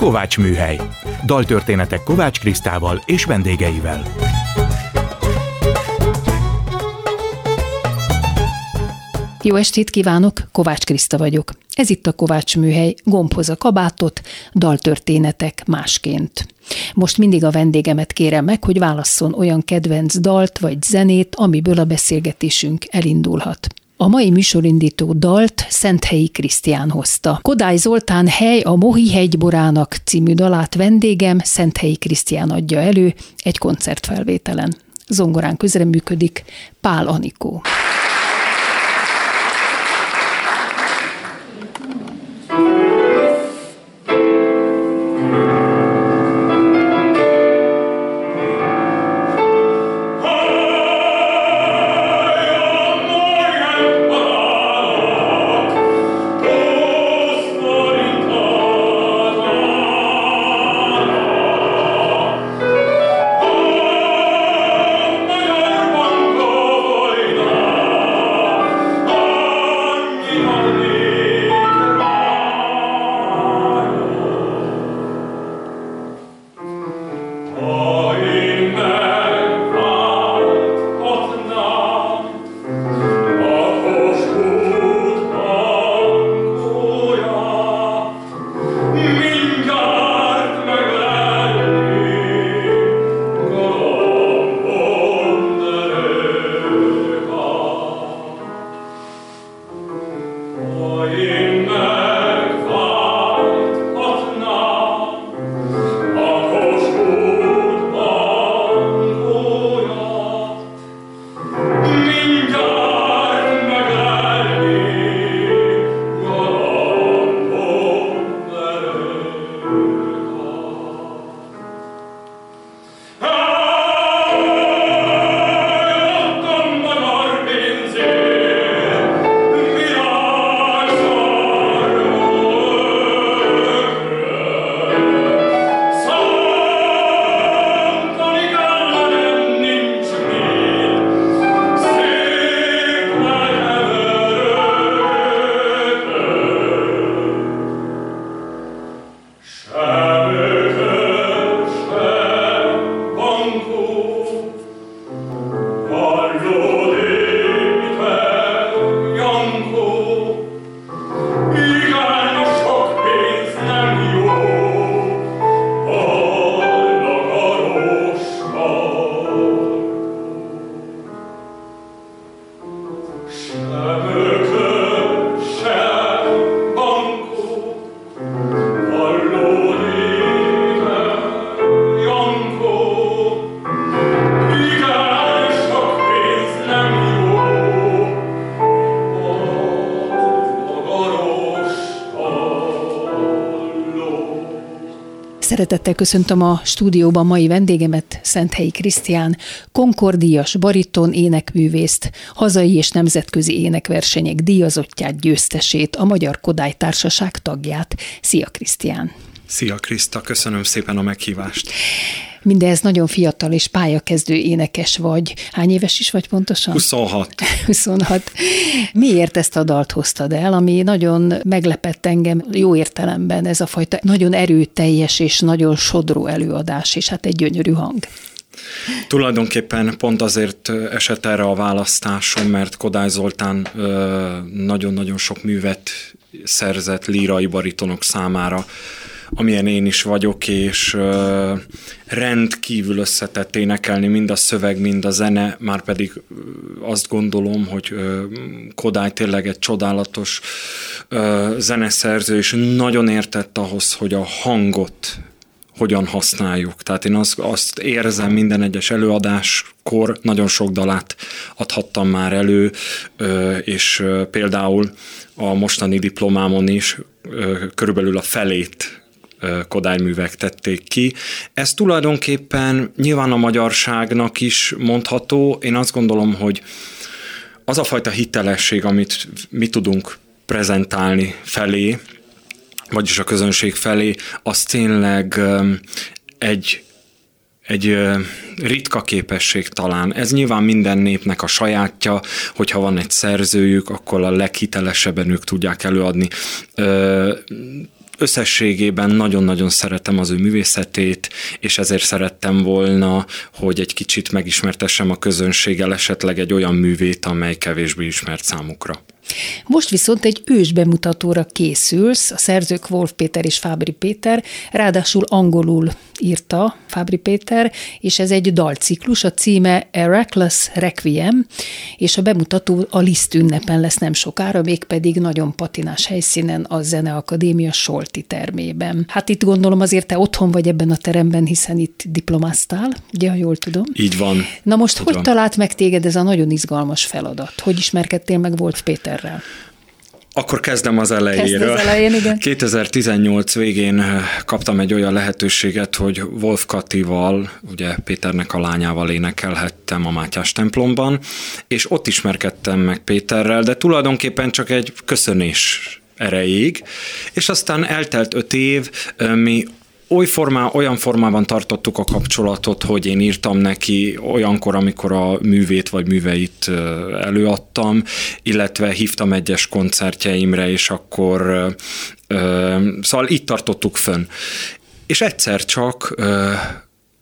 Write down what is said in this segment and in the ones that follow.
Kovács Műhely. Daltörténetek Kovács Krisztával és vendégeivel. Jó estét kívánok, Kovács Kriszta vagyok. Ez itt a Kovács Műhely, gombhoz a kabátot, daltörténetek másként. Most mindig a vendégemet kérem meg, hogy válasszon olyan kedvenc dalt vagy zenét, amiből a beszélgetésünk elindulhat. A mai műsorindító dalt Szenthelyi Krisztián hozta. Kodály Zoltán Hely a Mohi hegyborának című dalát vendégem Szenthelyi Krisztián adja elő egy koncertfelvételen. Zongorán közreműködik Pál Anikó. Szeretettel köszöntöm a stúdióban mai vendégemet, Szenthelyi Krisztián, konkordias bariton énekművészt, hazai és nemzetközi énekversenyek díjazottját, győztesét, a Magyar Kodály Társaság tagját. Szia Krisztián! Szia Kriszta, köszönöm szépen a meghívást. Mindez nagyon fiatal és pályakezdő énekes vagy. Hány éves is vagy pontosan? 26. 26. Miért ezt a dalt hoztad el, ami nagyon meglepett engem jó értelemben, ez a fajta nagyon erőteljes és nagyon sodró előadás, és hát egy gyönyörű hang. Tulajdonképpen pont azért esett erre a választásom, mert Kodály Zoltán nagyon-nagyon sok művet szerzett lírai baritonok számára, amilyen én is vagyok, és uh, rendkívül összetett énekelni, mind a szöveg, mind a zene, már pedig azt gondolom, hogy Kodály tényleg egy csodálatos uh, zeneszerző, és nagyon értett ahhoz, hogy a hangot hogyan használjuk. Tehát én azt, azt érzem minden egyes előadáskor, nagyon sok dalát adhattam már elő, és például a mostani diplomámon is körülbelül a felét kodályművek tették ki. Ez tulajdonképpen nyilván a magyarságnak is mondható. Én azt gondolom, hogy az a fajta hitelesség, amit mi tudunk prezentálni felé, vagyis a közönség felé, az tényleg egy egy ritka képesség talán. Ez nyilván minden népnek a sajátja, hogyha van egy szerzőjük, akkor a leghitelesebben ők tudják előadni összességében nagyon-nagyon szeretem az ő művészetét, és ezért szerettem volna, hogy egy kicsit megismertessem a közönséggel esetleg egy olyan művét, amely kevésbé ismert számukra. Most viszont egy ős bemutatóra készülsz, a szerzők Wolf Péter és Fábri Péter, ráadásul angolul írta Fábri Péter, és ez egy dalciklus, a címe A Reckless Requiem, és a bemutató a Liszt ünnepen lesz nem sokára, mégpedig nagyon patinás helyszínen a Zeneakadémia Solti termében. Hát itt gondolom azért te otthon vagy ebben a teremben, hiszen itt diplomáztál, ugye, ha jól tudom. Így van. Na most Így hogy van. talált meg téged ez a nagyon izgalmas feladat? Hogy ismerkedtél meg Wolf Péterrel? Akkor kezdem az elejéről. Kezd az elején, igen. 2018 végén eh, kaptam egy olyan lehetőséget, hogy Wolf Katival, ugye Péternek a lányával énekelhettem a Mátyás templomban, és ott ismerkedtem meg Péterrel, de tulajdonképpen csak egy köszönés erejéig, és aztán eltelt öt év, eh, mi oly formá, olyan formában tartottuk a kapcsolatot, hogy én írtam neki olyankor, amikor a művét vagy műveit előadtam, illetve hívtam egyes koncertjeimre, és akkor szóval így tartottuk fönn. És egyszer csak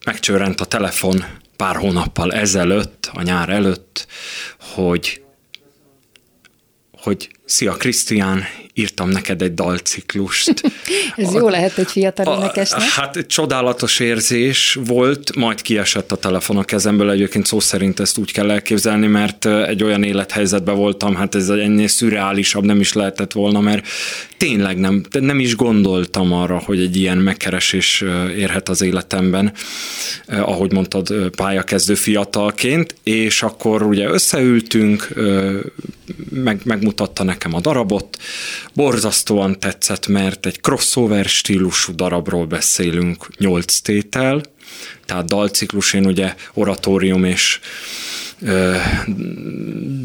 megcsörrent a telefon pár hónappal ezelőtt, a nyár előtt, hogy hogy szia Krisztián, írtam neked egy dalciklust. Ez jó lehet egy fiatal énekesnek. Hát csodálatos érzés volt, majd kiesett a telefon a kezemből, egyébként szó szerint ezt úgy kell elképzelni, mert egy olyan élethelyzetben voltam, hát ez ennél szürreálisabb nem is lehetett volna, mert tényleg nem, nem is gondoltam arra, hogy egy ilyen megkeresés érhet az életemben, ahogy mondtad, pályakezdő fiatalként, és akkor ugye összeültünk, meg, megmutatta nekem a darabot, borzasztóan tetszett, mert egy crossover stílusú darabról beszélünk, nyolc tétel, tehát dalciklus, én ugye oratórium és ö,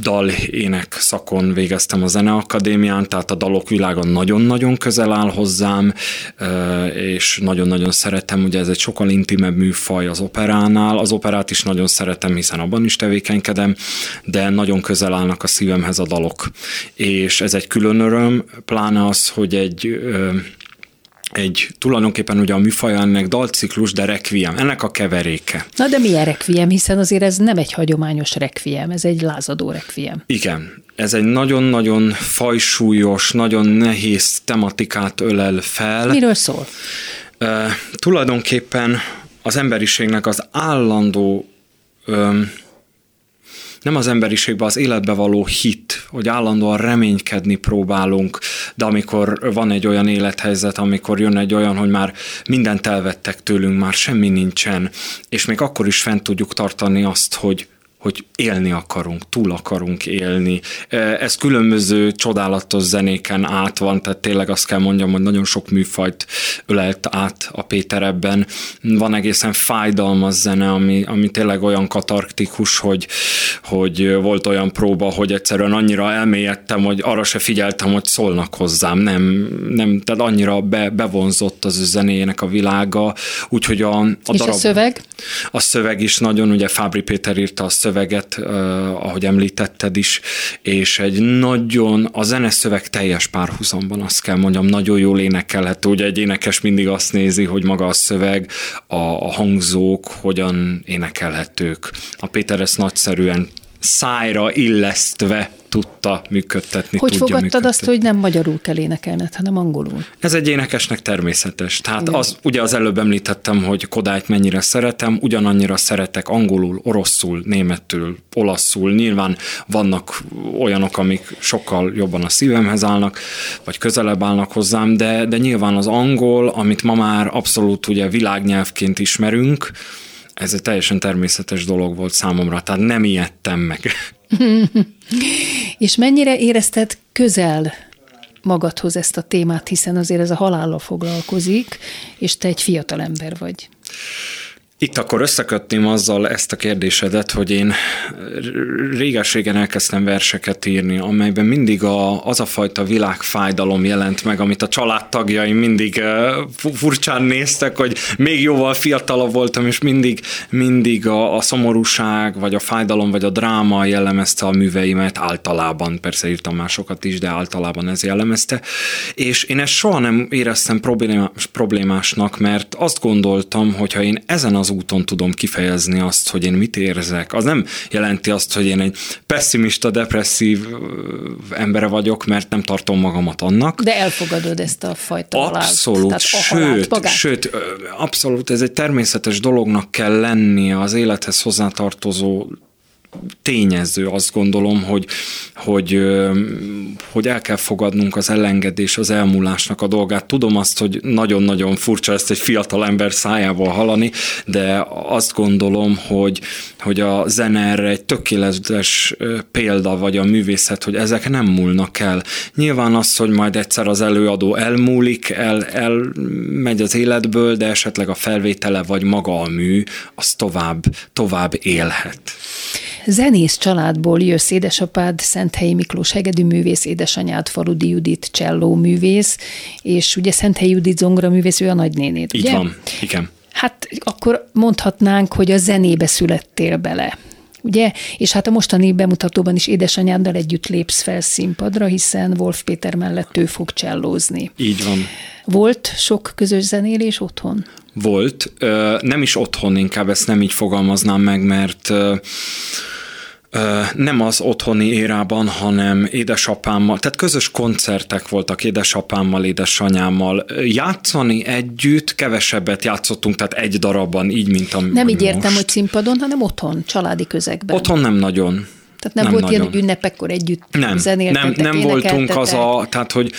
dalének szakon végeztem a Zeneakadémián, tehát a dalok világa nagyon-nagyon közel áll hozzám, és nagyon-nagyon szeretem, ugye ez egy sokkal intimebb műfaj az operánál, az operát is nagyon szeretem, hiszen abban is tevékenykedem, de nagyon közel állnak a szívemhez a dalok. És ez egy külön öröm, pláne az, hogy egy egy tulajdonképpen ugye a műfaja ennek dalciklus, de requiem, ennek a keveréke. Na de milyen requiem, hiszen azért ez nem egy hagyományos requiem, ez egy lázadó requiem. Igen, ez egy nagyon-nagyon fajsúlyos, nagyon nehéz tematikát ölel fel. Miről szól? Uh, tulajdonképpen az emberiségnek az állandó um, nem az emberiségbe, az életbe való hit, hogy állandóan reménykedni próbálunk, de amikor van egy olyan élethelyzet, amikor jön egy olyan, hogy már mindent elvettek tőlünk, már semmi nincsen, és még akkor is fent tudjuk tartani azt, hogy hogy élni akarunk, túl akarunk élni. Ez különböző csodálatos zenéken át van, tehát tényleg azt kell mondjam, hogy nagyon sok műfajt ölelt át a Péter ebben. Van egészen fájdalmas zene, ami, ami tényleg olyan katarktikus, hogy, hogy volt olyan próba, hogy egyszerűen annyira elmélyedtem, hogy arra se figyeltem, hogy szólnak hozzám. Nem, nem tehát annyira be, bevonzott az ő zenéjének a világa, úgyhogy a, a És darab, a szöveg? A szöveg is nagyon, ugye Fábri Péter írta a szöveg, szöveget, ahogy említetted is, és egy nagyon, a zeneszöveg teljes párhuzamban azt kell mondjam, nagyon jól énekelhető, ugye egy énekes mindig azt nézi, hogy maga a szöveg, a, a hangzók hogyan énekelhetők. A Péter ezt nagyszerűen szájra illesztve tudta működtetni. Hogy tudja fogadtad működtetni. azt, hogy nem magyarul kell énekelned, hanem angolul? Ez egy énekesnek természetes. Tehát az, ugye az előbb említettem, hogy Kodályt mennyire szeretem, ugyanannyira szeretek angolul, oroszul, németül, olaszul. Nyilván vannak olyanok, amik sokkal jobban a szívemhez állnak, vagy közelebb állnak hozzám, de, de nyilván az angol, amit ma már abszolút ugye világnyelvként ismerünk, ez egy teljesen természetes dolog volt számomra, tehát nem ijedtem meg. És mennyire érezted közel magadhoz ezt a témát, hiszen azért ez a halállal foglalkozik, és te egy fiatal ember vagy. Itt akkor összekötném azzal ezt a kérdésedet, hogy én réges-régen elkezdtem verseket írni, amelyben mindig a, az a fajta világfájdalom jelent meg, amit a családtagjaim mindig furcsán néztek, hogy még jóval fiatalabb voltam, és mindig, mindig a, a szomorúság, vagy a fájdalom, vagy a dráma jellemezte a műveimet általában. Persze írtam másokat is, de általában ez jellemezte. És én ezt soha nem éreztem problémás, problémásnak, mert azt gondoltam, hogy ha én ezen az úton tudom kifejezni azt, hogy én mit érzek. Az nem jelenti azt, hogy én egy pessimista, depresszív embere vagyok, mert nem tartom magamat annak. De elfogadod ezt a fajta Abszolút, halált, sőt, a sőt, abszolút ez egy természetes dolognak kell lennie az élethez hozzátartozó tényező, azt gondolom, hogy, hogy, hogy el kell fogadnunk az elengedés, az elmúlásnak a dolgát. Tudom azt, hogy nagyon-nagyon furcsa ezt egy fiatal ember szájából hallani, de azt gondolom, hogy, hogy a zene erre egy tökéletes példa, vagy a művészet, hogy ezek nem múlnak el. Nyilván az, hogy majd egyszer az előadó elmúlik, el, elmegy az életből, de esetleg a felvétele, vagy maga a mű, az tovább, tovább élhet. Zenész családból jössz, édesapád Szenthelyi Miklós hegedű művész, édesanyád Farudi Judit cselló művész, és ugye Szenthelyi Judit zongora művész, ő a nagynénéd, Így ugye? van, igen. Hát akkor mondhatnánk, hogy a zenébe születtél bele. Ugye? És hát a mostani bemutatóban is édesanyáddal együtt lépsz fel színpadra, hiszen Wolf Péter mellett ő fog csellózni. Így van. Volt sok közös zenélés otthon? Volt. Nem is otthon, inkább ezt nem így fogalmaznám meg, mert nem az otthoni érában, hanem édesapámmal, tehát közös koncertek voltak édesapámmal, édesanyámmal. Játszani együtt kevesebbet játszottunk, tehát egy darabban, így, mint a Nem így értem, most. hogy színpadon, hanem otthon, családi közegben. Otthon nem nagyon. Tehát nem, nem volt nagyon. ilyen, hogy ünnepekkor együtt nem, zenéltetek, Nem, nem voltunk az a, tehát hogy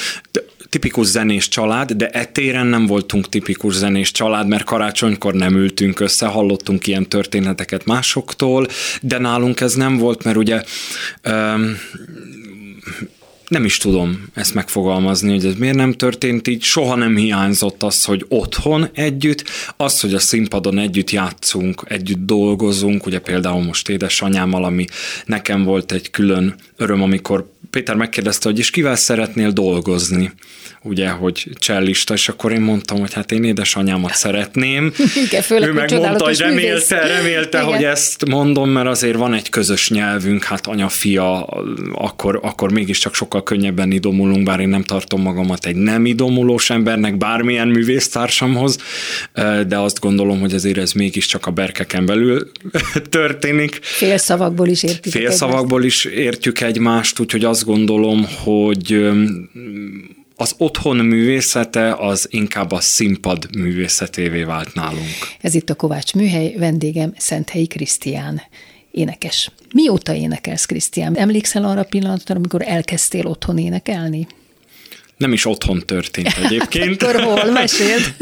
tipikus zenés család, de etéren nem voltunk tipikus zenés család, mert karácsonykor nem ültünk össze, hallottunk ilyen történeteket másoktól, de nálunk ez nem volt, mert ugye um, nem is tudom ezt megfogalmazni, hogy ez miért nem történt így. Soha nem hiányzott az, hogy otthon együtt, az, hogy a színpadon együtt játszunk, együtt dolgozunk, ugye például most édesanyámmal, ami nekem volt egy külön öröm, amikor Péter megkérdezte, hogy és kivel szeretnél dolgozni, ugye, hogy csellista, és akkor én mondtam, hogy hát én édesanyámat szeretném. Igen, főleg, ő megmondta, hogy remélte, remélte hogy ezt mondom, mert azért van egy közös nyelvünk, hát anya-fia, akkor, akkor mégiscsak sokkal könnyebben idomulunk, bár én nem tartom magamat egy nem idomulós embernek bármilyen művésztársamhoz, de azt gondolom, hogy azért ez mégiscsak a berkeken belül történik. Félszavakból is értjük Félszavakból is értjük egymást, úgyhogy azt gondolom, hogy az otthon művészete az inkább a színpad művészetévé vált nálunk. Ez itt a Kovács Műhely, vendégem Szenthelyi Krisztián énekes. Mióta énekelsz, Krisztián? Emlékszel arra a pillanatra, amikor elkezdtél otthon énekelni? Nem is otthon történt egyébként. Akkor hol? Meséld.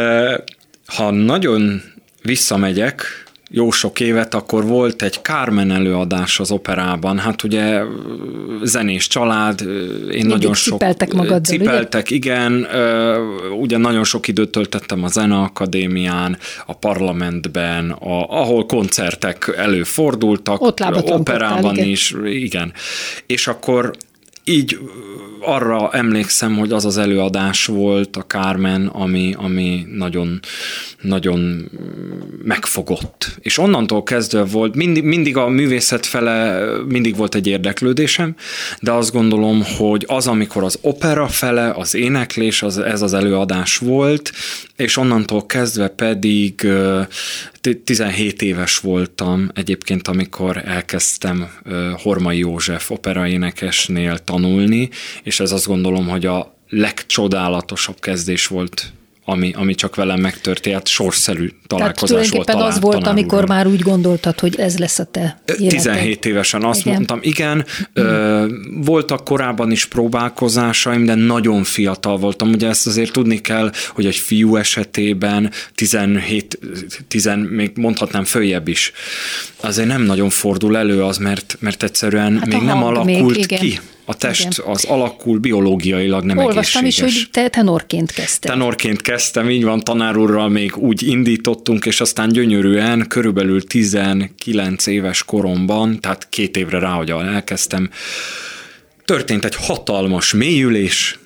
ha nagyon visszamegyek, jó sok évet, akkor volt egy Carmen előadás az operában. Hát ugye zenés család, én Mindig nagyon sok... Cipeltek magaddal, Cipeltek, ugye? igen. Ugye nagyon sok időt töltettem a Zeneakadémián, a parlamentben, a, ahol koncertek előfordultak. Ott operában igen. is, igen. És akkor így arra emlékszem, hogy az az előadás volt a Carmen, ami, ami nagyon, nagyon megfogott. És onnantól kezdve volt, mindig, mindig a művészet fele, mindig volt egy érdeklődésem, de azt gondolom, hogy az, amikor az opera fele, az éneklés, az, ez az előadás volt, és onnantól kezdve pedig 17 éves voltam egyébként, amikor elkezdtem Hormai József operaénekesnél tanulni, és ez azt gondolom, hogy a legcsodálatosabb kezdés volt ami, ami csak velem megtörtént, sorszerű találkozás volt. Tehát az volt, amikor már úgy gondoltad, hogy ez lesz a te életed. 17 évesen azt igen. mondtam, igen, ö, voltak korábban is próbálkozásaim, de nagyon fiatal voltam. Ugye ezt azért tudni kell, hogy egy fiú esetében 17, 10, még mondhatnám följebb is. Azért nem nagyon fordul elő az, mert, mert egyszerűen hát még nem alakult még, ki A test Igen. az alakul, biológiailag nem Olvastam egészséges. is, hogy te tenorként kezdtem. Tenorként kezdtem, így van, tanár úrral még úgy indítottunk, és aztán gyönyörűen, körülbelül 19 éves koromban, tehát két évre rá, hogy elkezdtem, történt egy hatalmas mélyülés,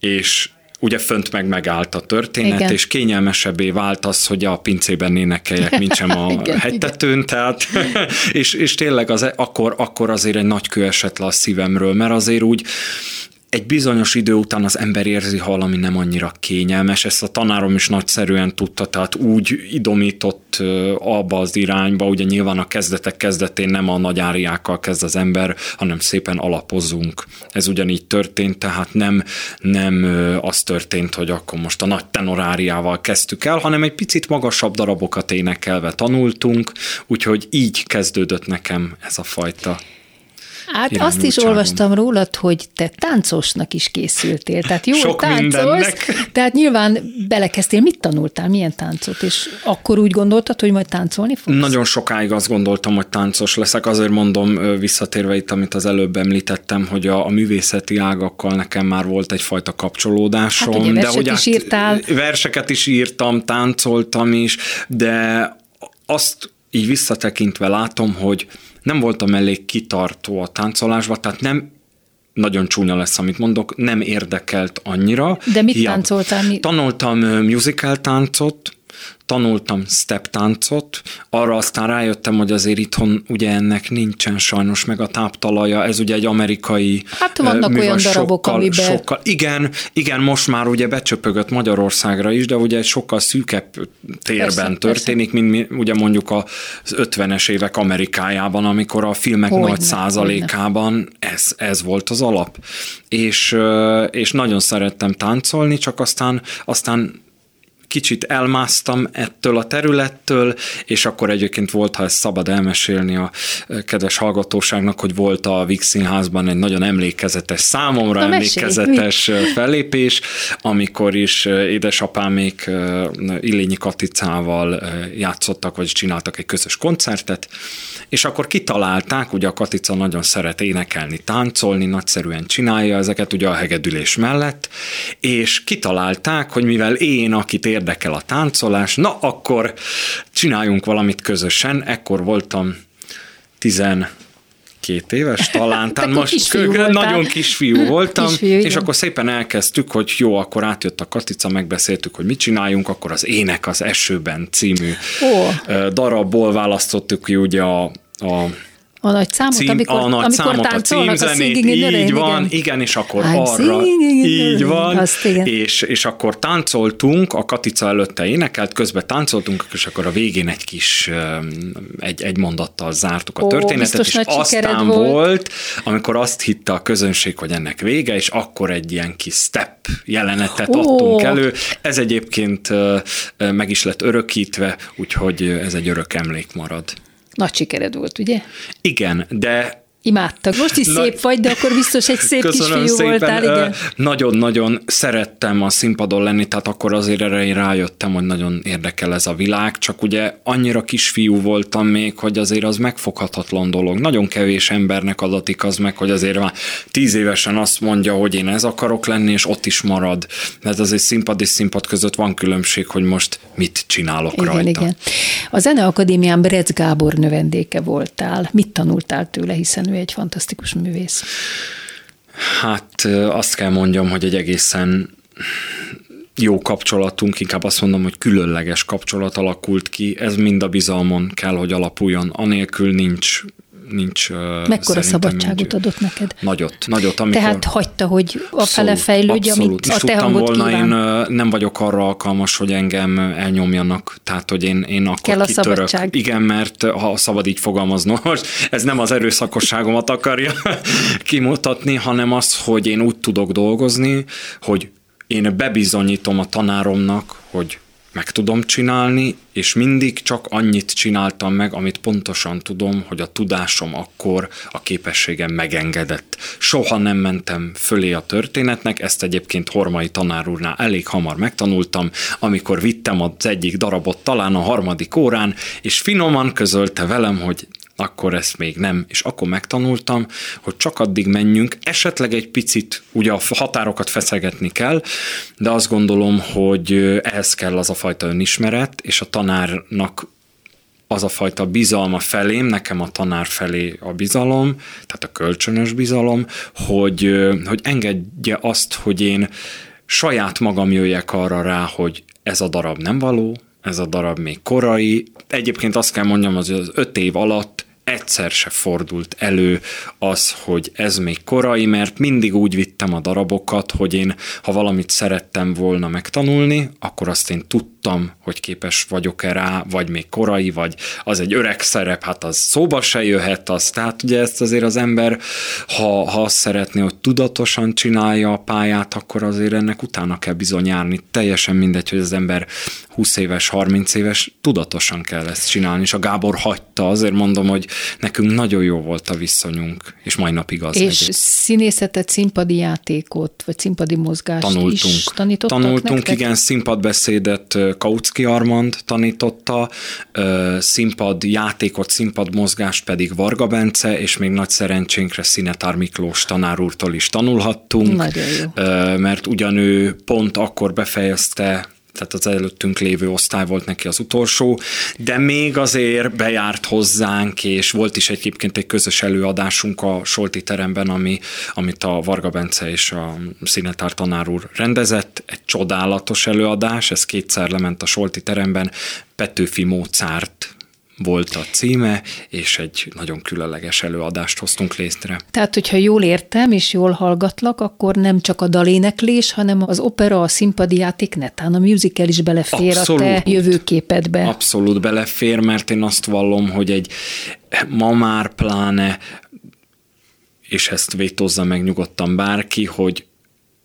és ugye fönt meg megállt a történet, igen. és kényelmesebbé vált az, hogy a pincében énekeljek, mint sem a igen, hegytetőn, igen. tehát, és, és tényleg az, akkor, akkor azért egy nagy kő esett le a szívemről, mert azért úgy egy bizonyos idő után az ember érzi, ha valami nem annyira kényelmes. Ezt a tanárom is nagyszerűen tudta, tehát úgy idomított abba az irányba, ugye nyilván a kezdetek kezdetén nem a nagy áriákkal kezd az ember, hanem szépen alapozunk. Ez ugyanígy történt, tehát nem, nem az történt, hogy akkor most a nagy tenoráriával kezdtük el, hanem egy picit magasabb darabokat énekelve tanultunk, úgyhogy így kezdődött nekem ez a fajta Hát azt is olvastam rólad, hogy te táncosnak is készültél. Tehát jó, Sok táncolsz, tehát nyilván belekezdtél. Mit tanultál, milyen táncot? És akkor úgy gondoltad, hogy majd táncolni fogsz? Nagyon sokáig azt gondoltam, hogy táncos leszek. Azért mondom, visszatérve itt, amit az előbb említettem, hogy a, a művészeti ágakkal nekem már volt egyfajta kapcsolódásom. Hát ugye, de hogy is írtál. Verseket is írtam, táncoltam is, de azt így visszatekintve látom, hogy nem voltam elég kitartó a táncolásba, tehát nem nagyon csúnya lesz, amit mondok, nem érdekelt annyira. De mit Hiába. táncoltál? Tanultam musical táncot, tanultam step táncot, arra aztán rájöttem, hogy azért itthon ugye ennek nincsen sajnos meg a táptalaja, ez ugye egy amerikai Hát vannak művel, olyan darabok, sokkal, amiben... Sokkal, igen, igen, most már ugye becsöpögött Magyarországra is, de ugye egy sokkal szűkebb térben persze, történik, persze. mint mi, ugye mondjuk az 50-es évek Amerikájában, amikor a filmek hogy nagy ne, százalékában ez, ez volt az alap. És, és nagyon szerettem táncolni, csak aztán, aztán kicsit elmásztam ettől a területtől, és akkor egyébként volt, ha ezt szabad elmesélni a kedves hallgatóságnak, hogy volt a Vix Színházban egy nagyon emlékezetes, számomra Na, emlékezetes mesélj. fellépés, amikor is édesapámék Illényi Katicával játszottak, vagy csináltak egy közös koncertet, és akkor kitalálták, ugye a Katica nagyon szeret énekelni, táncolni, nagyszerűen csinálja ezeket ugye a hegedülés mellett, és kitalálták, hogy mivel én, akit érdekel a táncolás, na akkor csináljunk valamit közösen, ekkor voltam tizen két éves talán, tehát most kisfiú nagyon kisfiú voltam, kisfiú, és akkor szépen elkezdtük, hogy jó, akkor átjött a Katica, megbeszéltük, hogy mit csináljunk, akkor az Ének az esőben című oh. darabból választottuk ki ugye a, a a nagy számot, cím, amikor, a nagy amikor számot, a címzenét, a így van, igen. igen, és akkor I'm arra, így van, Azt, és, és akkor táncoltunk, a Katica előtte énekelt, közben táncoltunk, és akkor a végén egy kis, egy, egy mondattal zártuk a Ó, történetet, és aztán volt. volt, amikor azt hitte a közönség, hogy ennek vége, és akkor egy ilyen kis step jelenetet Ó. adtunk elő. Ez egyébként meg is lett örökítve, úgyhogy ez egy örök emlék marad. Nagy sikered volt, ugye? Igen, de Imádtak. Most is Na, szép vagy, de akkor biztos egy szép Köszönöm kisfiú szépen. voltál, igen. Nagyon-nagyon szerettem a színpadon lenni, tehát akkor azért erre én rájöttem, hogy nagyon érdekel ez a világ, csak ugye annyira kisfiú voltam még, hogy azért az megfoghatatlan dolog. Nagyon kevés embernek adatik az meg, hogy azért már tíz évesen azt mondja, hogy én ez akarok lenni, és ott is marad. Mert azért színpad és színpad között van különbség, hogy most mit csinálok igen, rajta. Igen. A Zeneakadémián Brec Gábor növendéke voltál. Mit tanultál tőle, hiszen ő egy fantasztikus művész? Hát azt kell mondjam, hogy egy egészen jó kapcsolatunk, inkább azt mondom, hogy különleges kapcsolat alakult ki, ez mind a bizalmon kell, hogy alapuljon, anélkül nincs nincs Mekkora szabadságot nincs. adott neked? Nagyot, nagyot. Amikor Tehát hagyta, hogy a fele fejlődj, amit a te hangod volna, kíván. én nem vagyok arra alkalmas, hogy engem elnyomjanak, tehát hogy én, én akkor Kell a kitörök. szabadság. Igen, mert ha szabad így fogalmaznom, most ez nem az erőszakosságomat akarja kimutatni, hanem az, hogy én úgy tudok dolgozni, hogy én bebizonyítom a tanáromnak, hogy meg tudom csinálni, és mindig csak annyit csináltam meg, amit pontosan tudom, hogy a tudásom akkor a képességem megengedett. Soha nem mentem fölé a történetnek, ezt egyébként Hormai tanár úrnál elég hamar megtanultam, amikor vittem az egyik darabot talán a harmadik órán, és finoman közölte velem, hogy akkor ezt még nem. És akkor megtanultam, hogy csak addig menjünk, esetleg egy picit ugye a határokat feszegetni kell, de azt gondolom, hogy ehhez kell az a fajta önismeret, és a tanárnak az a fajta bizalma felém, nekem a tanár felé a bizalom, tehát a kölcsönös bizalom, hogy, hogy engedje azt, hogy én saját magam jöjjek arra rá, hogy ez a darab nem való, ez a darab még korai. Egyébként azt kell mondjam, hogy az öt év alatt egyszer se fordult elő az, hogy ez még korai, mert mindig úgy vittem a darabokat, hogy én, ha valamit szerettem volna megtanulni, akkor azt én tudtam, hogy képes vagyok-e rá, vagy még korai, vagy az egy öreg szerep, hát az szóba se jöhet az. Tehát ugye ezt azért az ember, ha, ha azt szeretné, hogy tudatosan csinálja a pályát, akkor azért ennek utána kell bizony járni. Teljesen mindegy, hogy az ember 20 éves, 30 éves, tudatosan kell ezt csinálni, és a Gábor hagyta, azért mondom, hogy nekünk nagyon jó volt a viszonyunk, és mai napig az. És egy. színészetet, színpadi játékot, vagy színpadi mozgást tanultunk. is tanítottak Tanultunk, nektek? igen, színpadbeszédet Kautsky Armand tanította, színpad játékot, színpad mozgást pedig Varga Bence, és még nagy szerencsénkre Szinetár Miklós tanár úrtól is tanulhattunk. Mert ugyanő pont akkor befejezte tehát az előttünk lévő osztály volt neki az utolsó, de még azért bejárt hozzánk, és volt is egyébként egy közös előadásunk a Solti teremben, ami, amit a Varga Bence és a színetár tanár úr rendezett, egy csodálatos előadás, ez kétszer lement a Solti teremben, Petőfi Mozart volt a címe, és egy nagyon különleges előadást hoztunk létre. Tehát, hogyha jól értem, és jól hallgatlak, akkor nem csak a daléneklés, hanem az opera, a színpadi játék, netán a musical is belefér Abszolút. a te jövőképedbe. Abszolút belefér, mert én azt vallom, hogy egy ma már pláne, és ezt vétózza meg nyugodtan bárki, hogy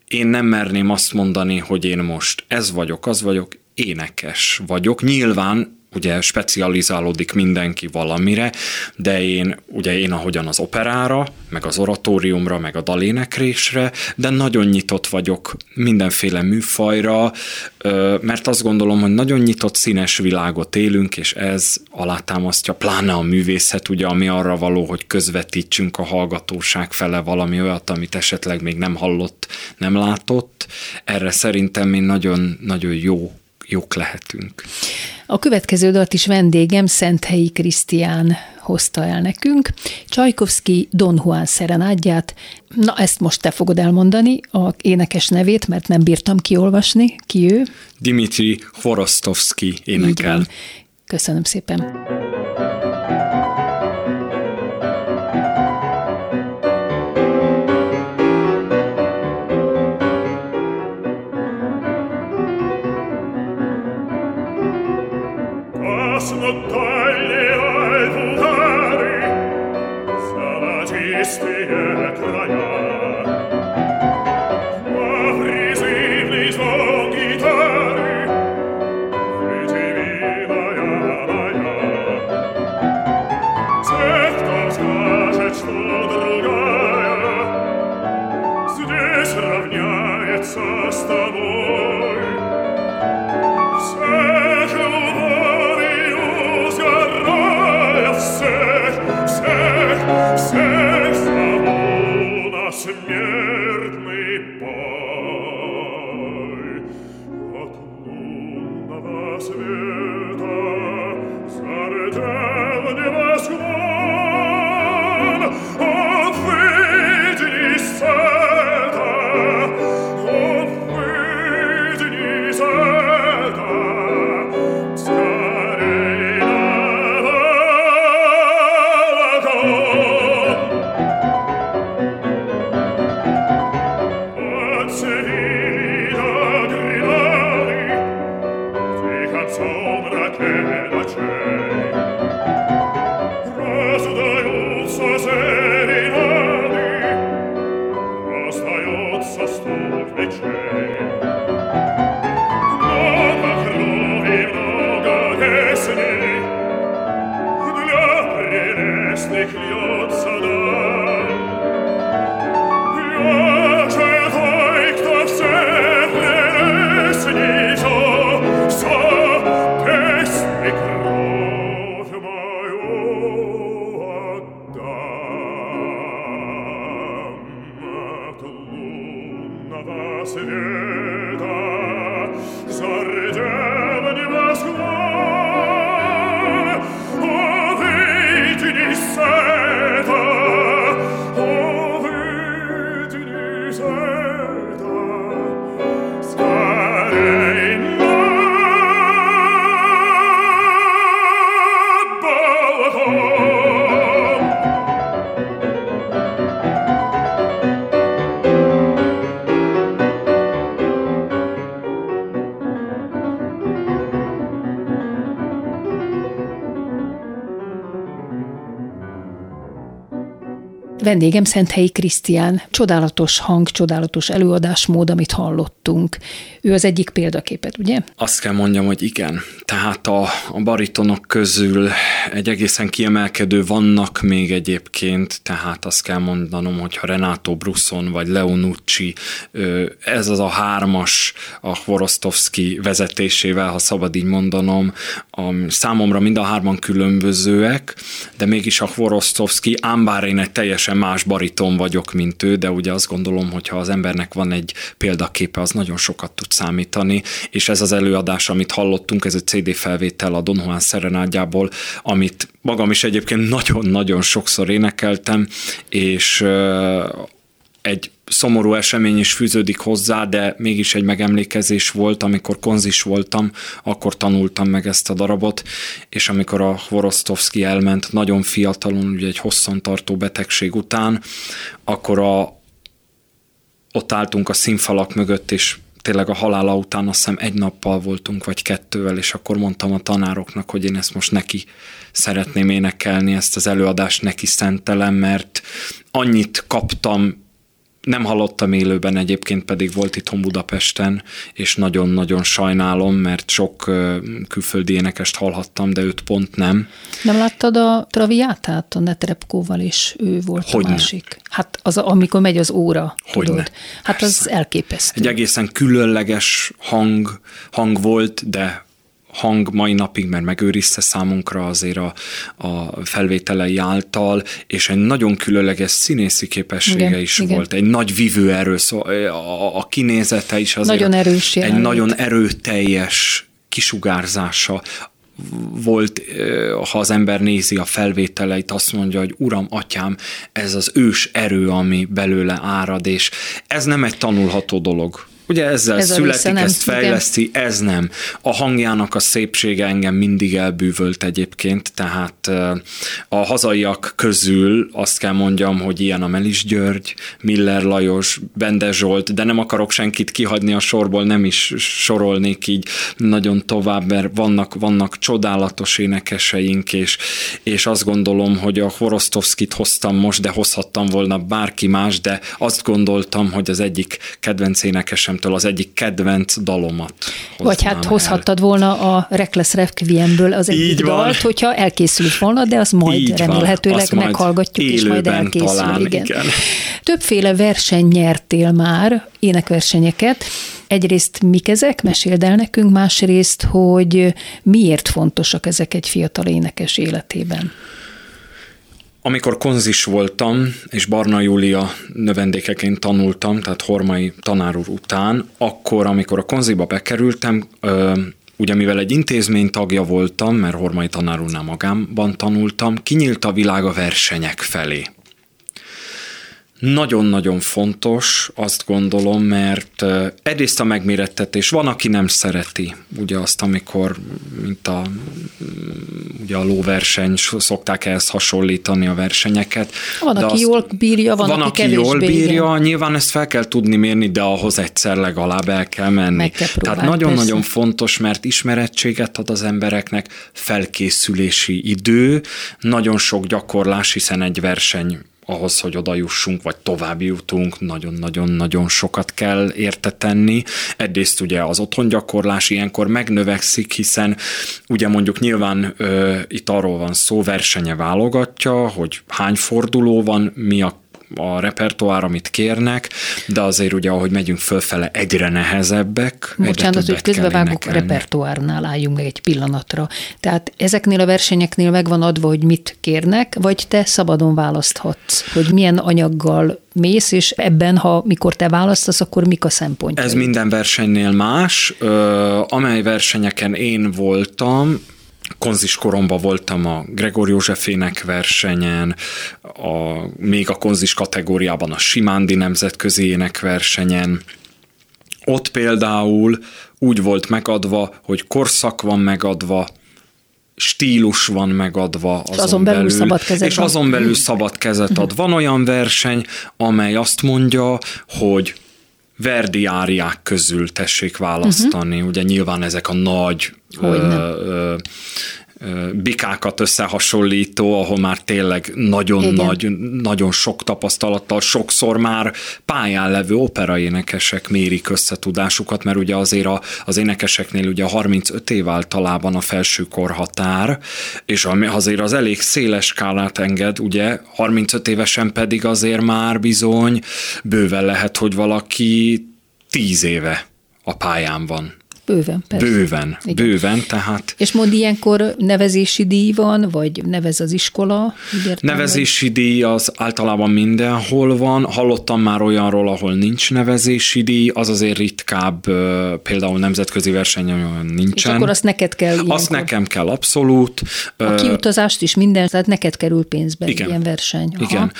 én nem merném azt mondani, hogy én most ez vagyok, az vagyok, énekes vagyok. Nyilván ugye specializálódik mindenki valamire, de én, ugye én ahogyan az operára, meg az oratóriumra, meg a dalénekrésre, de nagyon nyitott vagyok mindenféle műfajra, mert azt gondolom, hogy nagyon nyitott színes világot élünk, és ez alátámasztja pláne a művészet, ugye, ami arra való, hogy közvetítsünk a hallgatóság fele valami olyat, amit esetleg még nem hallott, nem látott. Erre szerintem mi nagyon, nagyon jó jók lehetünk. A következő dalt is vendégem Szenthelyi Krisztián hozta el nekünk. Csajkovszki Don Juan szerenádját. Na, ezt most te fogod elmondani, a énekes nevét, mert nem bírtam kiolvasni. Ki ő? Dimitri Horostovski énekel. Köszönöm szépen. Vendégem Szenthelyi Krisztián, csodálatos hang, csodálatos előadásmód, amit hallottunk. Ő az egyik példaképet, ugye? Azt kell mondjam, hogy igen. Tehát a, a baritonok közül egy egészen kiemelkedő vannak még egyébként, tehát azt kell mondanom, hogy ha Renato Brusson vagy Leonucci, ez az a hármas a Horostovski vezetésével, ha szabad így mondanom, a, számomra mind a hárman különbözőek, de mégis a Horostovski, ám bár én egy teljesen más bariton vagyok, mint ő, de ugye azt gondolom, hogy ha az embernek van egy példaképe, az nagyon sokat tud számítani, és ez az előadás, amit hallottunk, ez egy CD felvétel a Don Juan Serenádjából, amit magam is egyébként nagyon-nagyon sokszor énekeltem, és egy szomorú esemény is fűződik hozzá, de mégis egy megemlékezés volt, amikor konzis voltam, akkor tanultam meg ezt a darabot, és amikor a Vorostovski elment nagyon fiatalon, ugye egy hosszantartó betegség után, akkor a, ott álltunk a színfalak mögött, és tényleg a halála után azt hiszem egy nappal voltunk, vagy kettővel, és akkor mondtam a tanároknak, hogy én ezt most neki szeretném énekelni, ezt az előadást neki szentelem, mert annyit kaptam nem hallottam élőben, egyébként pedig volt itthon Budapesten, és nagyon-nagyon sajnálom, mert sok külföldi énekest hallhattam, de őt pont nem. Nem láttad a Traviátát a Netrebkóval, és ő volt Hogyne. a másik? Hát az, amikor megy az óra, Hogyne. tudod? Hát Persze. az elképesztő. Egy egészen különleges hang, hang volt, de hang mai napig, mert megőrizte számunkra azért a, a felvételei által, és egy nagyon különleges színészi képessége igen, is igen. volt, egy nagy vívő erő, szóval a, a kinézete is azért nagyon erős egy nagyon erőteljes kisugárzása, volt, ha az ember nézi a felvételeit, azt mondja, hogy uram, atyám, ez az ős erő, ami belőle árad, és ez nem egy tanulható dolog. Ugye ezzel ez születik, ezt fejleszti, igen. ez nem. A hangjának a szépsége engem mindig elbűvölt egyébként, tehát a hazaiak közül azt kell mondjam, hogy ilyen a Melis György, Miller Lajos, Bende Zsolt, de nem akarok senkit kihagyni a sorból, nem is sorolnék így nagyon tovább, mert vannak, vannak csodálatos énekeseink, és, és azt gondolom, hogy a Horostovskit hoztam most, de hozhattam volna bárki más, de azt gondoltam, hogy az egyik kedvenc énekesem Requiemtől az egyik kedvenc dalomat. Vagy hát hozhattad el. volna a Reckless Requiemből az egyik Így dalt, van. hogyha elkészült volna, de az majd Így remélhetőleg van, meghallgatjuk, és majd elkészül. Talán, igen. igen. Többféle verseny nyertél már, énekversenyeket. Egyrészt mik ezek, meséld el nekünk, másrészt, hogy miért fontosak ezek egy fiatal énekes életében. Amikor konzis voltam, és Barna Júlia növendékeként tanultam, tehát Hormai tanár úr után, akkor, amikor a konziba bekerültem, ugye mivel egy intézmény tagja voltam, mert Hormai tanár úrnál magámban tanultam, kinyílt a világ a versenyek felé. Nagyon-nagyon fontos, azt gondolom, mert egyrészt a megmérettetés, van, aki nem szereti, ugye azt, amikor, mint a, ugye a lóverseny, szokták ehhez hasonlítani a versenyeket. Van, de aki azt, jól bírja, van, van aki, aki jól bírja, igen. nyilván ezt fel kell tudni mérni, de ahhoz egyszer legalább el kell menni. Meg kell próbálni, Tehát nagyon-nagyon fontos, mert ismerettséget ad az embereknek, felkészülési idő, nagyon sok gyakorlás, hiszen egy verseny ahhoz, hogy oda jussunk, vagy tovább jutunk, nagyon-nagyon-nagyon sokat kell érte tenni. Egyrészt ugye az otthongyakorlás ilyenkor megnövekszik, hiszen ugye mondjuk nyilván ö, itt arról van szó, versenye válogatja, hogy hány forduló van, mi a a repertoár, amit kérnek, de azért ugye, ahogy megyünk fölfele, egyre nehezebbek. Bocsánat, hogy közbevágok, a repertoárnál álljunk meg egy pillanatra. Tehát ezeknél a versenyeknél megvan adva, hogy mit kérnek, vagy te szabadon választhatsz, hogy milyen anyaggal mész, és ebben, ha mikor te választasz, akkor mik a szempontjai? Ez minden versenynél más. Ö, amely versenyeken én voltam, konzis koromban voltam a Gregor Józsefének versenyen, a, még a konzis kategóriában a Simándi nemzetközi énekversenyen. Ott például úgy volt megadva, hogy korszak van megadva, stílus van megadva azon, azon belül, belül szabad kezet és azon belül szabad kezet ad. Van olyan verseny, amely azt mondja, hogy Verdi áriák közül tessék választani. Uh-huh. Ugye nyilván ezek a nagy ö, ö, bikákat összehasonlító, ahol már tényleg nagyon Igen. nagy, nagyon sok tapasztalattal, sokszor már pályán levő operaénekesek mérik összetudásukat, mert ugye azért a, az énekeseknél ugye 35 év általában a felső korhatár, és azért az elég széles skálát enged, ugye 35 évesen pedig azért már bizony bőven lehet, hogy valaki 10 éve a pályán van. Bőven, persze. Bőven, Igen. bőven, tehát... És mond ilyenkor nevezési díj van, vagy nevez az iskola? Értem, nevezési vagy? díj az általában mindenhol van. Hallottam már olyanról, ahol nincs nevezési díj, az azért ritkább, például nemzetközi versenyen nincsen. És akkor azt neked kell ilyenkor. Azt nekem kell, abszolút. A kiutazást is minden, tehát neked kerül pénzbe Igen. ilyen verseny. Aha. Igen.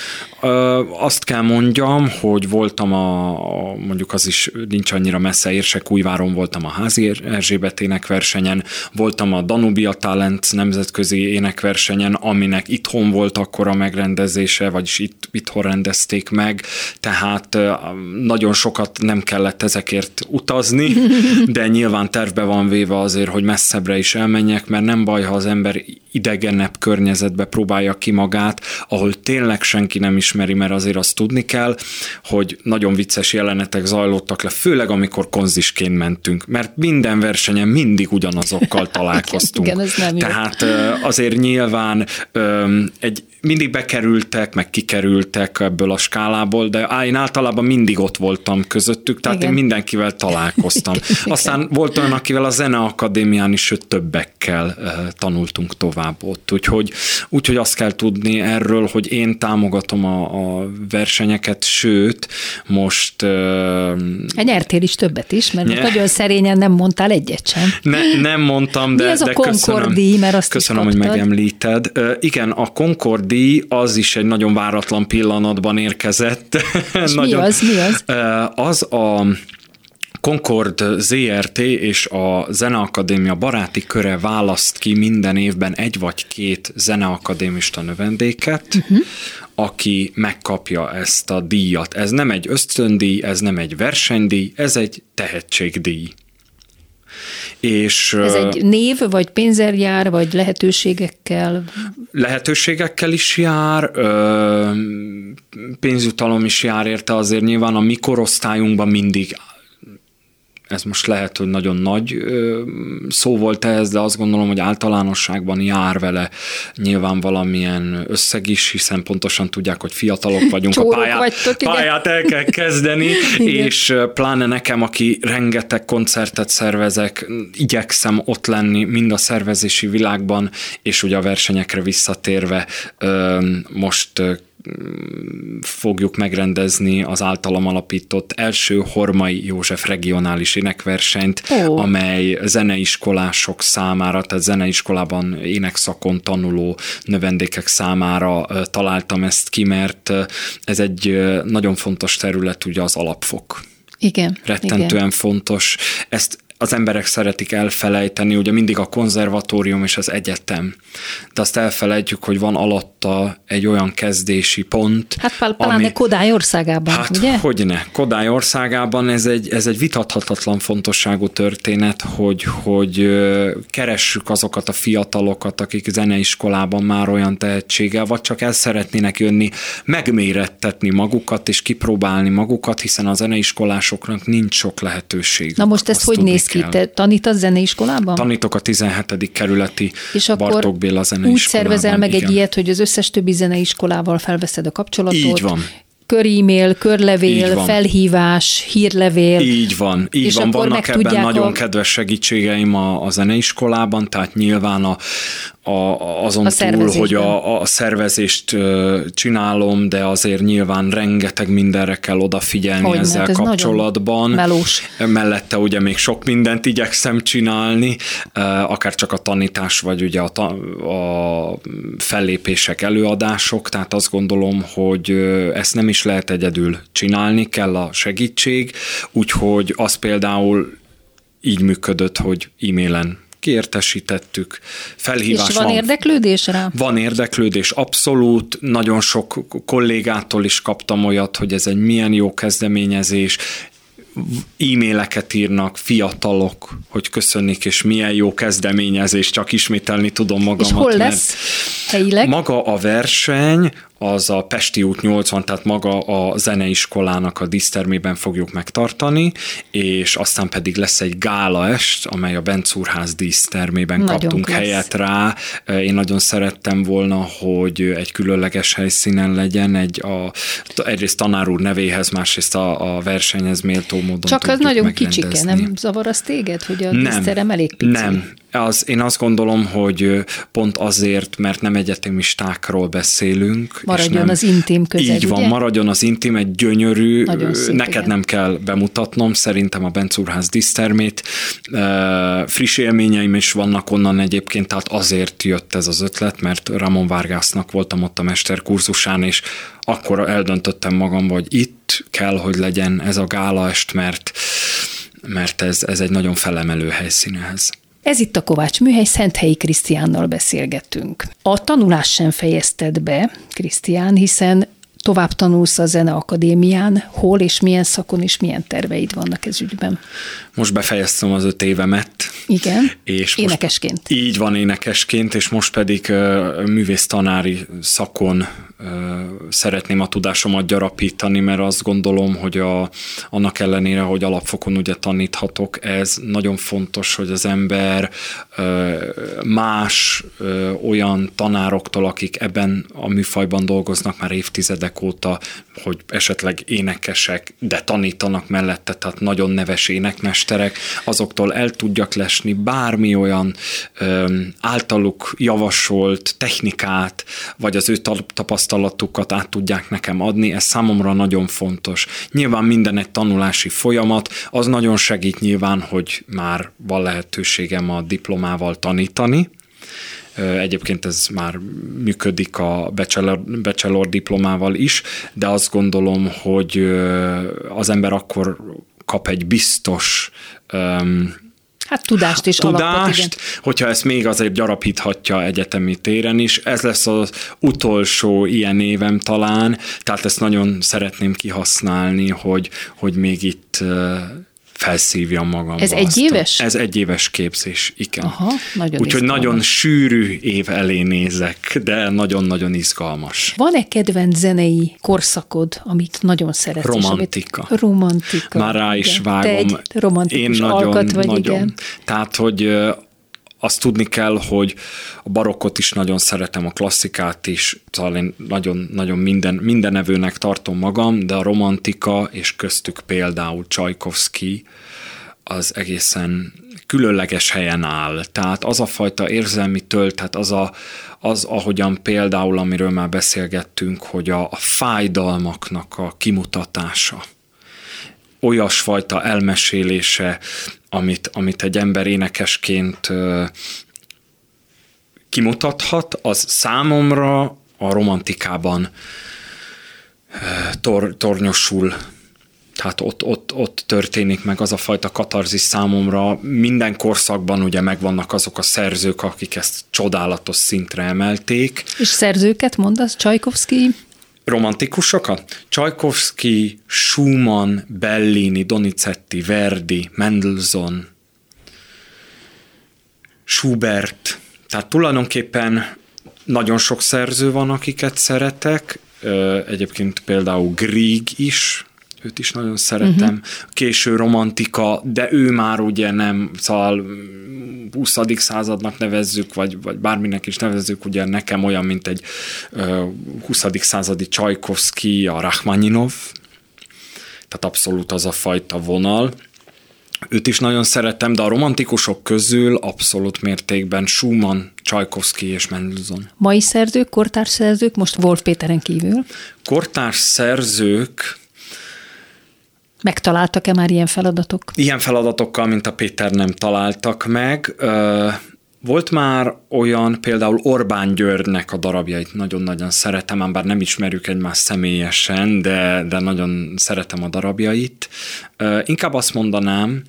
Azt kell mondjam, hogy voltam a, mondjuk az is nincs annyira messze, Érsekújváron voltam a házi Erzsébet énekversenyen, voltam a Danubia Talent nemzetközi énekversenyen, aminek itthon volt akkor a megrendezése, vagyis itt, itthon rendezték meg, tehát nagyon sokat nem kellett ezekért utazni, de nyilván tervbe van véve azért, hogy messzebbre is elmenjek, mert nem baj, ha az ember idegenebb környezetbe próbálja ki magát, ahol tényleg senki nem ismeri, mert azért azt tudni kell, hogy nagyon vicces jelenetek zajlottak le, főleg amikor konzisként mentünk, mert minden versenyen mindig ugyanazokkal találkoztunk. Igen, ez nem Tehát jó. azért nyilván egy mindig bekerültek, meg kikerültek ebből a skálából, de én általában mindig ott voltam közöttük, tehát Igen. én mindenkivel találkoztam. Igen. Aztán volt olyan, akivel a Zeneakadémián is, sőt többekkel tanultunk tovább ott. Úgyhogy, úgyhogy azt kell tudni erről, hogy én támogatom a, a versenyeket, sőt, most... Uh, nyertél is többet is, mert nye... nagyon szerényen nem mondtál egyet sem. Ne, nem mondtam, de, Mi az de a Concordi, mert azt Köszönöm, hogy megemlíted. Uh, igen, a Concord díj az is egy nagyon váratlan pillanatban érkezett. És nagyon, mi az? Mi az? Az a Concord ZRT és a Zeneakadémia baráti köre választ ki minden évben egy vagy két zeneakadémista növendéket, uh-huh. aki megkapja ezt a díjat. Ez nem egy ösztöndíj, ez nem egy versenydíj, ez egy tehetségdíj. És, Ez egy név, vagy pénzer jár, vagy lehetőségekkel? Lehetőségekkel is jár, pénzjutalom is jár érte, azért nyilván a mi korosztályunkban mindig ez most lehet, hogy nagyon nagy szó volt ehhez, de azt gondolom, hogy általánosságban jár vele nyilván valamilyen összeg is, hiszen pontosan tudják, hogy fiatalok vagyunk, a pályát, vagytok, pályát el kell kezdeni, és pláne nekem, aki rengeteg koncertet szervezek, igyekszem ott lenni mind a szervezési világban, és ugye a versenyekre visszatérve most fogjuk megrendezni az általam alapított első Hormai József regionális énekversenyt, oh. amely zeneiskolások számára, tehát zeneiskolában énekszakon tanuló növendékek számára találtam ezt ki, mert ez egy nagyon fontos terület, ugye az alapfok. Igen. Rettentően igen. fontos. Ezt az emberek szeretik elfelejteni, ugye mindig a konzervatórium és az egyetem, de azt elfelejtjük, hogy van alatta egy olyan kezdési pont. Hát pláne ami, Kodály országában, hát, ugye? Hogyne. Kodály országában ez egy, ez egy vitathatatlan fontosságú történet, hogy, hogy keressük azokat a fiatalokat, akik zeneiskolában már olyan tehetséggel, vagy csak el szeretnének jönni, megmérettetni magukat és kipróbálni magukat, hiszen a zeneiskolásoknak nincs sok lehetőség. Na most ezt hogy néz ki? Te tanítasz zeneiskolában? Tanítok a 17. kerületi és Bartók Béla zeneiskolában. úgy szervezel meg igen. egy ilyet, hogy az összes többi zeneiskolával felveszed a kapcsolatot. Így van körímél, körlevél, felhívás, hírlevél. Így van, így és van. Vannak ebben nagyon a... kedves segítségeim a, a zeneiskolában, tehát nyilván a, a, azon a túl, hogy a, a szervezést csinálom, de azért nyilván rengeteg mindenre kell odafigyelni Hogyne, ezzel ez kapcsolatban. Melós. Mellette ugye még sok mindent igyekszem csinálni, akár csak a tanítás, vagy ugye a, a fellépések, előadások, tehát azt gondolom, hogy ezt nem is lehet egyedül csinálni, kell a segítség, úgyhogy az például így működött, hogy e-mailen kiértesítettük, felhívás És van, van érdeklődés rá? Van érdeklődés, abszolút. Nagyon sok kollégától is kaptam olyat, hogy ez egy milyen jó kezdeményezés, e-maileket írnak fiatalok, hogy köszönnik, és milyen jó kezdeményezés, csak ismételni tudom magamat. És hol lesz helyileg? Maga a verseny az a Pesti út 80, tehát maga a zeneiskolának a dísztermében fogjuk megtartani, és aztán pedig lesz egy gála est, amely a Bencúrház dísztermében nagyon kaptunk klassz. helyet rá. Én nagyon szerettem volna, hogy egy különleges helyszínen legyen, egy a, egyrészt tanár úr nevéhez, másrészt a, a versenyhez méltó módon Csak az nagyon kicsike, nem zavar az téged, hogy a nem, díszterem elég pici? Nem, az, én azt gondolom, hogy pont azért, mert nem egyetemistákról beszélünk. Maradjon nem, az intim közeg, Így van, ugye? maradjon az intim, egy gyönyörű, szép, neked igen. nem kell bemutatnom, szerintem a Bencúrház disztermét. Friss élményeim is vannak onnan egyébként, tehát azért jött ez az ötlet, mert Ramon Vargasnak voltam ott a mesterkurzusán, és akkor eldöntöttem magam, hogy itt kell, hogy legyen ez a gálaest, mert mert ez, ez egy nagyon felemelő helyszín ehhez. Ez itt a Kovács Műhely, Szenthelyi Krisztiánnal beszélgetünk. A tanulás sem fejezted be, Krisztián, hiszen tovább tanulsz a Zeneakadémián, hol és milyen szakon és milyen terveid vannak ez ügyben? Most befejeztem az öt évemet. Igen, és énekesként. így van, énekesként, és most pedig uh, művésztanári szakon szeretném a tudásomat gyarapítani, mert azt gondolom, hogy a, annak ellenére, hogy alapfokon ugye taníthatok, ez nagyon fontos, hogy az ember más olyan tanároktól, akik ebben a műfajban dolgoznak már évtizedek óta, hogy esetleg énekesek, de tanítanak mellette, tehát nagyon neves énekmesterek, azoktól el tudjak lesni bármi olyan általuk javasolt technikát, vagy az ő tapasztalatukat át tudják nekem adni, ez számomra nagyon fontos. Nyilván minden egy tanulási folyamat, az nagyon segít nyilván, hogy már van lehetőségem a diplomával tanítani, Egyébként ez már működik a bachelor, bachelor diplomával is, de azt gondolom, hogy az ember akkor kap egy biztos Hát tudást is tudást, alapot, igen. hogyha ezt még azért gyarapíthatja egyetemi téren is. Ez lesz az utolsó ilyen évem talán, tehát ezt nagyon szeretném kihasználni, hogy, hogy még itt felszívjam magam. Ez egy éves? Ez egy éves képzés, igen. Aha, nagyon Úgyhogy nagyon sűrű év elé nézek, de nagyon-nagyon izgalmas. Van-e kedvenc zenei korszakod, amit nagyon szeretsz? Romantika. Amit... Romantika. Már rá is igen. vágom. Te egy romantikus Én nagyon, alkat vagy, nagyon. igen. Tehát, hogy azt tudni kell, hogy a barokkot is nagyon szeretem, a klasszikát is, szóval én nagyon, nagyon minden, minden evőnek tartom magam, de a romantika, és köztük például Csajkovszki, az egészen különleges helyen áll. Tehát az a fajta érzelmi töltet, az, a, az ahogyan például, amiről már beszélgettünk, hogy a, a fájdalmaknak a kimutatása, olyasfajta elmesélése, amit, amit egy ember énekesként kimutathat, az számomra a romantikában tor, tornyosul tehát ott, ott, ott történik meg az a fajta katarzis számomra. Minden korszakban ugye megvannak azok a szerzők, akik ezt csodálatos szintre emelték. És szerzőket mondasz? Csajkovszki? Romantikusokat? Csajkovszki, Schumann, Bellini, Donizetti, Verdi, Mendelssohn, Schubert, tehát tulajdonképpen nagyon sok szerző van, akiket szeretek, egyébként például Grieg is, őt is nagyon szeretem, uh-huh. késő romantika, de ő már ugye nem, szóval 20. századnak nevezzük, vagy, vagy bárminek is nevezzük, ugye nekem olyan, mint egy 20. századi Csajkovszki, a Rachmaninov, tehát abszolút az a fajta vonal. Őt is nagyon szeretem, de a romantikusok közül abszolút mértékben Schumann, Csajkovszki és Mendelssohn. Mai szerzők, kortárs szerzők, most Wolf Péteren kívül? Kortárs szerzők, Megtaláltak-e már ilyen feladatok? Ilyen feladatokkal, mint a Péter nem találtak meg. Volt már olyan, például Orbán Györgynek a darabjait nagyon-nagyon szeretem, ám bár nem ismerjük egymást személyesen, de, de nagyon szeretem a darabjait. Inkább azt mondanám,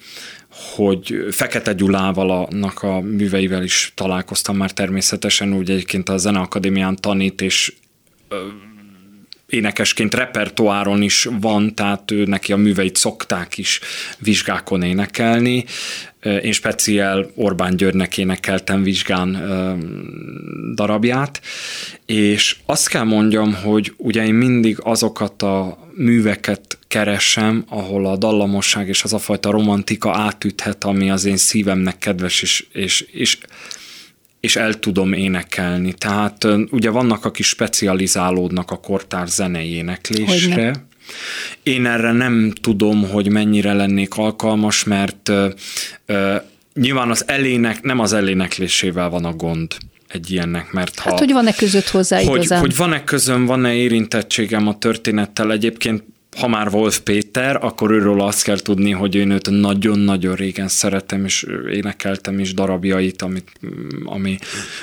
hogy Fekete Gyulával a, a műveivel is találkoztam már természetesen, úgy egyébként a Zeneakadémián tanít, és énekesként repertoáron is van, tehát ő neki a műveit szokták is vizsgákon énekelni. Én speciál Orbán Györgynek énekeltem vizsgán darabját, és azt kell mondjam, hogy ugye én mindig azokat a műveket keresem, ahol a dallamosság és az a fajta romantika átüthet, ami az én szívemnek kedves, és, és, és és el tudom énekelni. Tehát ugye vannak, akik specializálódnak a kortár zenei éneklésre. Hogyne. Én erre nem tudom, hogy mennyire lennék alkalmas, mert uh, nyilván az elének, nem az eléneklésével van a gond egy ilyennek, mert ha... Hát, hogy van-e között hozzá hogy, igazán? Hogy van-e közön, van-e érintettségem a történettel. Egyébként ha már Wolf Péter, akkor őről azt kell tudni, hogy én őt nagyon-nagyon régen szeretem, és énekeltem is darabjait, amit, ami,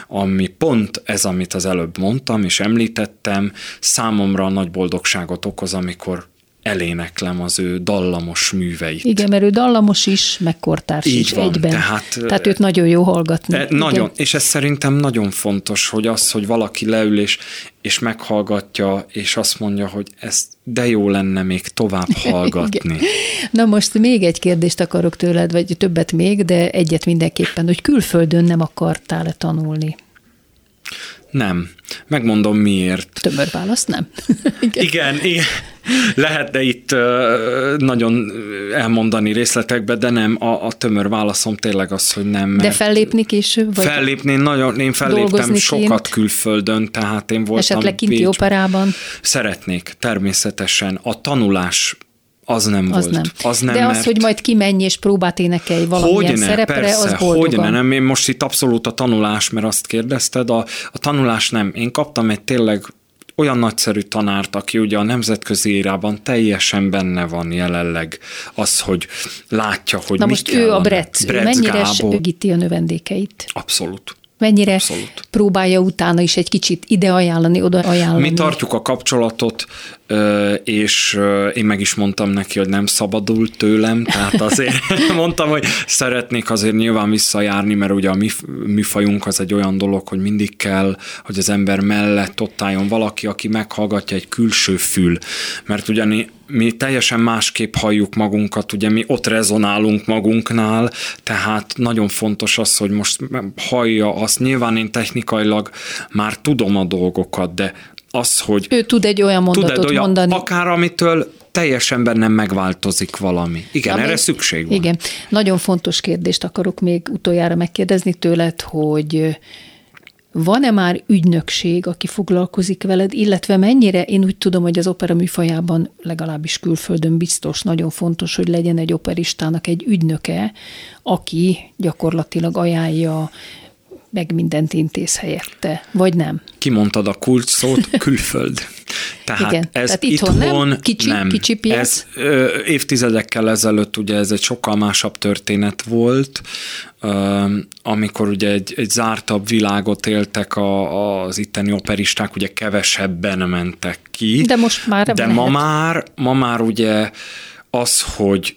ami pont ez, amit az előbb mondtam, és említettem, számomra nagy boldogságot okoz, amikor eléneklem az ő dallamos műveit. Igen, mert ő dallamos is, meg kortárs Így is van, egyben. Tehát, tehát őt nagyon jó hallgatni. E, nagyon, Igen. és ez szerintem nagyon fontos, hogy az, hogy valaki leül és, és meghallgatja, és azt mondja, hogy ez de jó lenne még tovább hallgatni. Igen. Na most még egy kérdést akarok tőled, vagy többet még, de egyet mindenképpen, hogy külföldön nem akartál-e tanulni? Nem. Megmondom miért. Tömör válasz, nem. igen. igen, igen. Lehetne itt nagyon elmondani részletekbe, de nem, a, a tömör válaszom tényleg az, hogy nem. De fellépni később? Vagy fellépni, nagyon, én felléptem sokat kint? külföldön, tehát én voltam. Esetleg kinti Bécs. operában? Szeretnék, természetesen. A tanulás az nem az volt. Nem. Az nem, De mert... az, hogy majd kimenj és próbát énekelj valamilyen hogyne, szerepre, persze, az boldogan. Hogyne, nem, én most itt abszolút a tanulás, mert azt kérdezted, a, a tanulás nem. Én kaptam egy tényleg olyan nagyszerű tanárt, aki ugye a nemzetközi írában teljesen benne van jelenleg az, hogy látja, hogy Na most ő a Brett, Brett mennyire segíti a növendékékeit? Abszolút. Mennyire Abszolút. próbálja utána is egy kicsit ide ajánlani, oda ajánlani? Mi tartjuk a kapcsolatot, és én meg is mondtam neki, hogy nem szabadul tőlem, tehát azért mondtam, hogy szeretnék azért nyilván visszajárni, mert ugye a mi műfajunk az egy olyan dolog, hogy mindig kell, hogy az ember mellett ott álljon valaki, aki meghallgatja egy külső fül, mert ugyanis mi teljesen másképp halljuk magunkat, ugye mi ott rezonálunk magunknál, tehát nagyon fontos az, hogy most hallja azt. Nyilván én technikailag már tudom a dolgokat, de az, hogy... Ő tud egy olyan mondatot tud egy olyan, mondani. Akár amitől teljesen bennem megváltozik valami. Igen, Na, erre szükség van. Igen. Nagyon fontos kérdést akarok még utoljára megkérdezni tőled, hogy van-e már ügynökség, aki foglalkozik veled, illetve mennyire, én úgy tudom, hogy az opera műfajában legalábbis külföldön biztos nagyon fontos, hogy legyen egy operistának egy ügynöke, aki gyakorlatilag ajánlja meg mindent intéz helyette, vagy nem? Kimondtad a kulcs szót, külföld. Tehát Igen, ez tehát itthon, itthon nem, kicsi, nem. kicsi piac. Ez ö, évtizedekkel ezelőtt ugye ez egy sokkal másabb történet volt, ö, amikor ugye egy, egy zártabb világot éltek a, az itteni operisták, ugye kevesebben mentek ki. De most már De ma már, ma már ugye az, hogy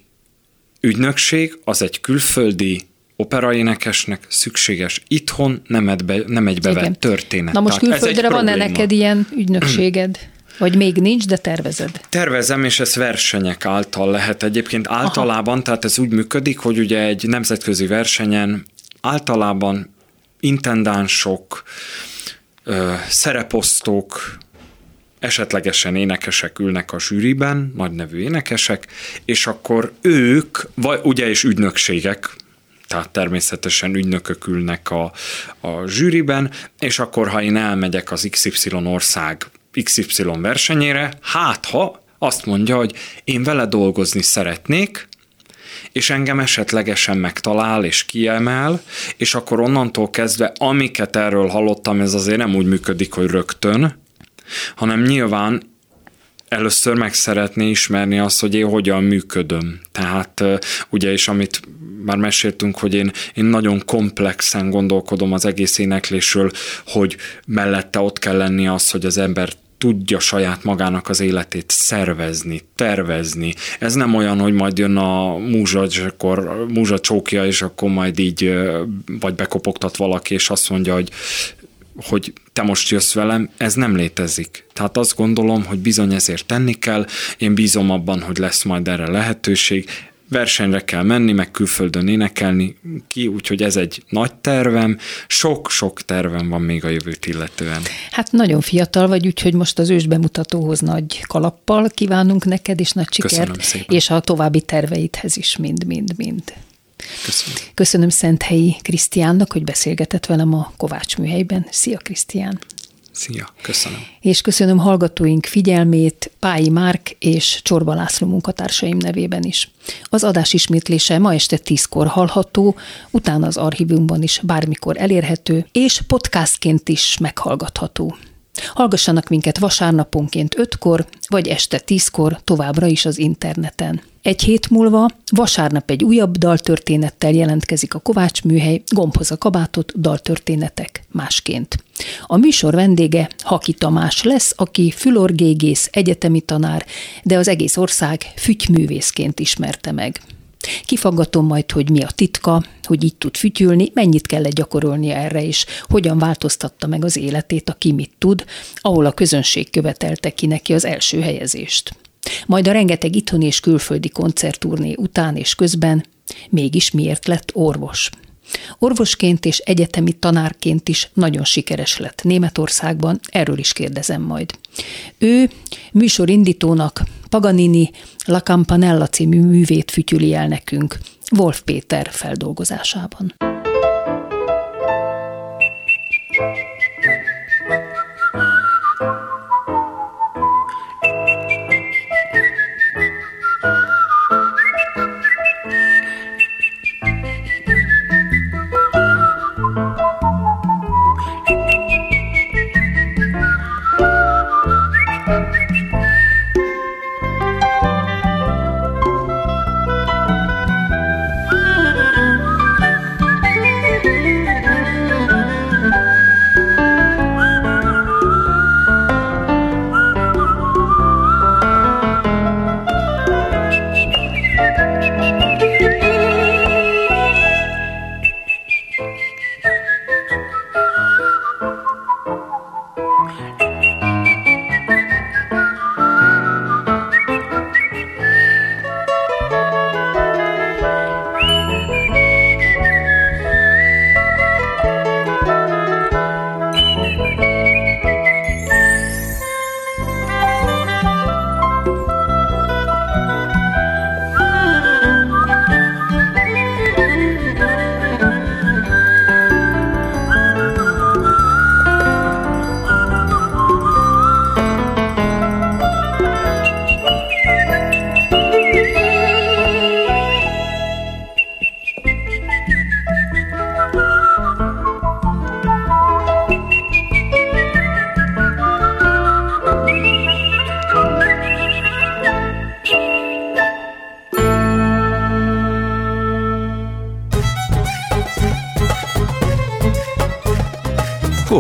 ügynökség, az egy külföldi operaénekesnek szükséges itthon nem, edbe, nem egy bevett Igen. történet. Na most Tehát külföldre van-e neked ilyen ügynökséged? Vagy még nincs, de tervezed? Tervezem, és ez versenyek által lehet egyébként általában, Aha. tehát ez úgy működik, hogy ugye egy nemzetközi versenyen általában intendánsok, szereposztók, esetlegesen énekesek ülnek a zsűriben, nagy nevű énekesek, és akkor ők, vagy ugye és ügynökségek, tehát természetesen ügynökök ülnek a, a zsűriben, és akkor ha én elmegyek az XY ország XY versenyére, hát ha azt mondja, hogy én vele dolgozni szeretnék, és engem esetlegesen megtalál és kiemel, és akkor onnantól kezdve, amiket erről hallottam, ez azért nem úgy működik, hogy rögtön, hanem nyilván először meg szeretné ismerni azt, hogy én hogyan működöm. Tehát ugye, és amit már meséltünk, hogy én, én nagyon komplexen gondolkodom az egész éneklésről, hogy mellette ott kell lenni az, hogy az ember tudja saját magának az életét szervezni, tervezni. Ez nem olyan, hogy majd jön a múzsa, és akkor múzsa csókja, és akkor majd így vagy bekopogtat valaki, és azt mondja, hogy hogy te most jössz velem, ez nem létezik. Tehát azt gondolom, hogy bizony ezért tenni kell, én bízom abban, hogy lesz majd erre lehetőség, versenyre kell menni, meg külföldön énekelni ki, úgyhogy ez egy nagy tervem, sok-sok tervem van még a jövőt illetően. Hát nagyon fiatal vagy, úgyhogy most az ős bemutatóhoz nagy kalappal kívánunk neked, és nagy sikert, és a további terveidhez is mind-mind-mind. Köszönöm. Köszönöm Szenthelyi Krisztiánnak, hogy beszélgetett velem a Kovács műhelyben. Szia Krisztián! Szia, köszönöm. És köszönöm hallgatóink figyelmét Pályi Márk és Csorba László munkatársaim nevében is. Az adás ismétlése ma este tízkor hallható, utána az archívumban is bármikor elérhető, és podcastként is meghallgatható. Hallgassanak minket vasárnaponként ötkor, vagy este tízkor továbbra is az interneten. Egy hét múlva vasárnap egy újabb daltörténettel jelentkezik a Kovács műhely, gombhoz a kabátot, daltörténetek másként. A műsor vendége Haki Tamás lesz, aki fülorgégész, egyetemi tanár, de az egész ország fütyművészként ismerte meg. Kifaggatom majd, hogy mi a titka, hogy így tud fütyülni, mennyit kellett gyakorolnia erre is, hogyan változtatta meg az életét, aki mit tud, ahol a közönség követelte ki neki az első helyezést. Majd a rengeteg itthoni és külföldi koncertturné után és közben mégis miért lett orvos. Orvosként és egyetemi tanárként is nagyon sikeres lett Németországban, erről is kérdezem majd. Ő műsorindítónak Paganini La Campanella című művét fütyüli el nekünk, Wolf Péter feldolgozásában.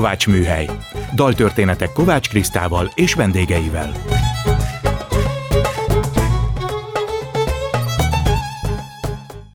Kovács Műhely. Daltörténetek Kovács Krisztával és vendégeivel.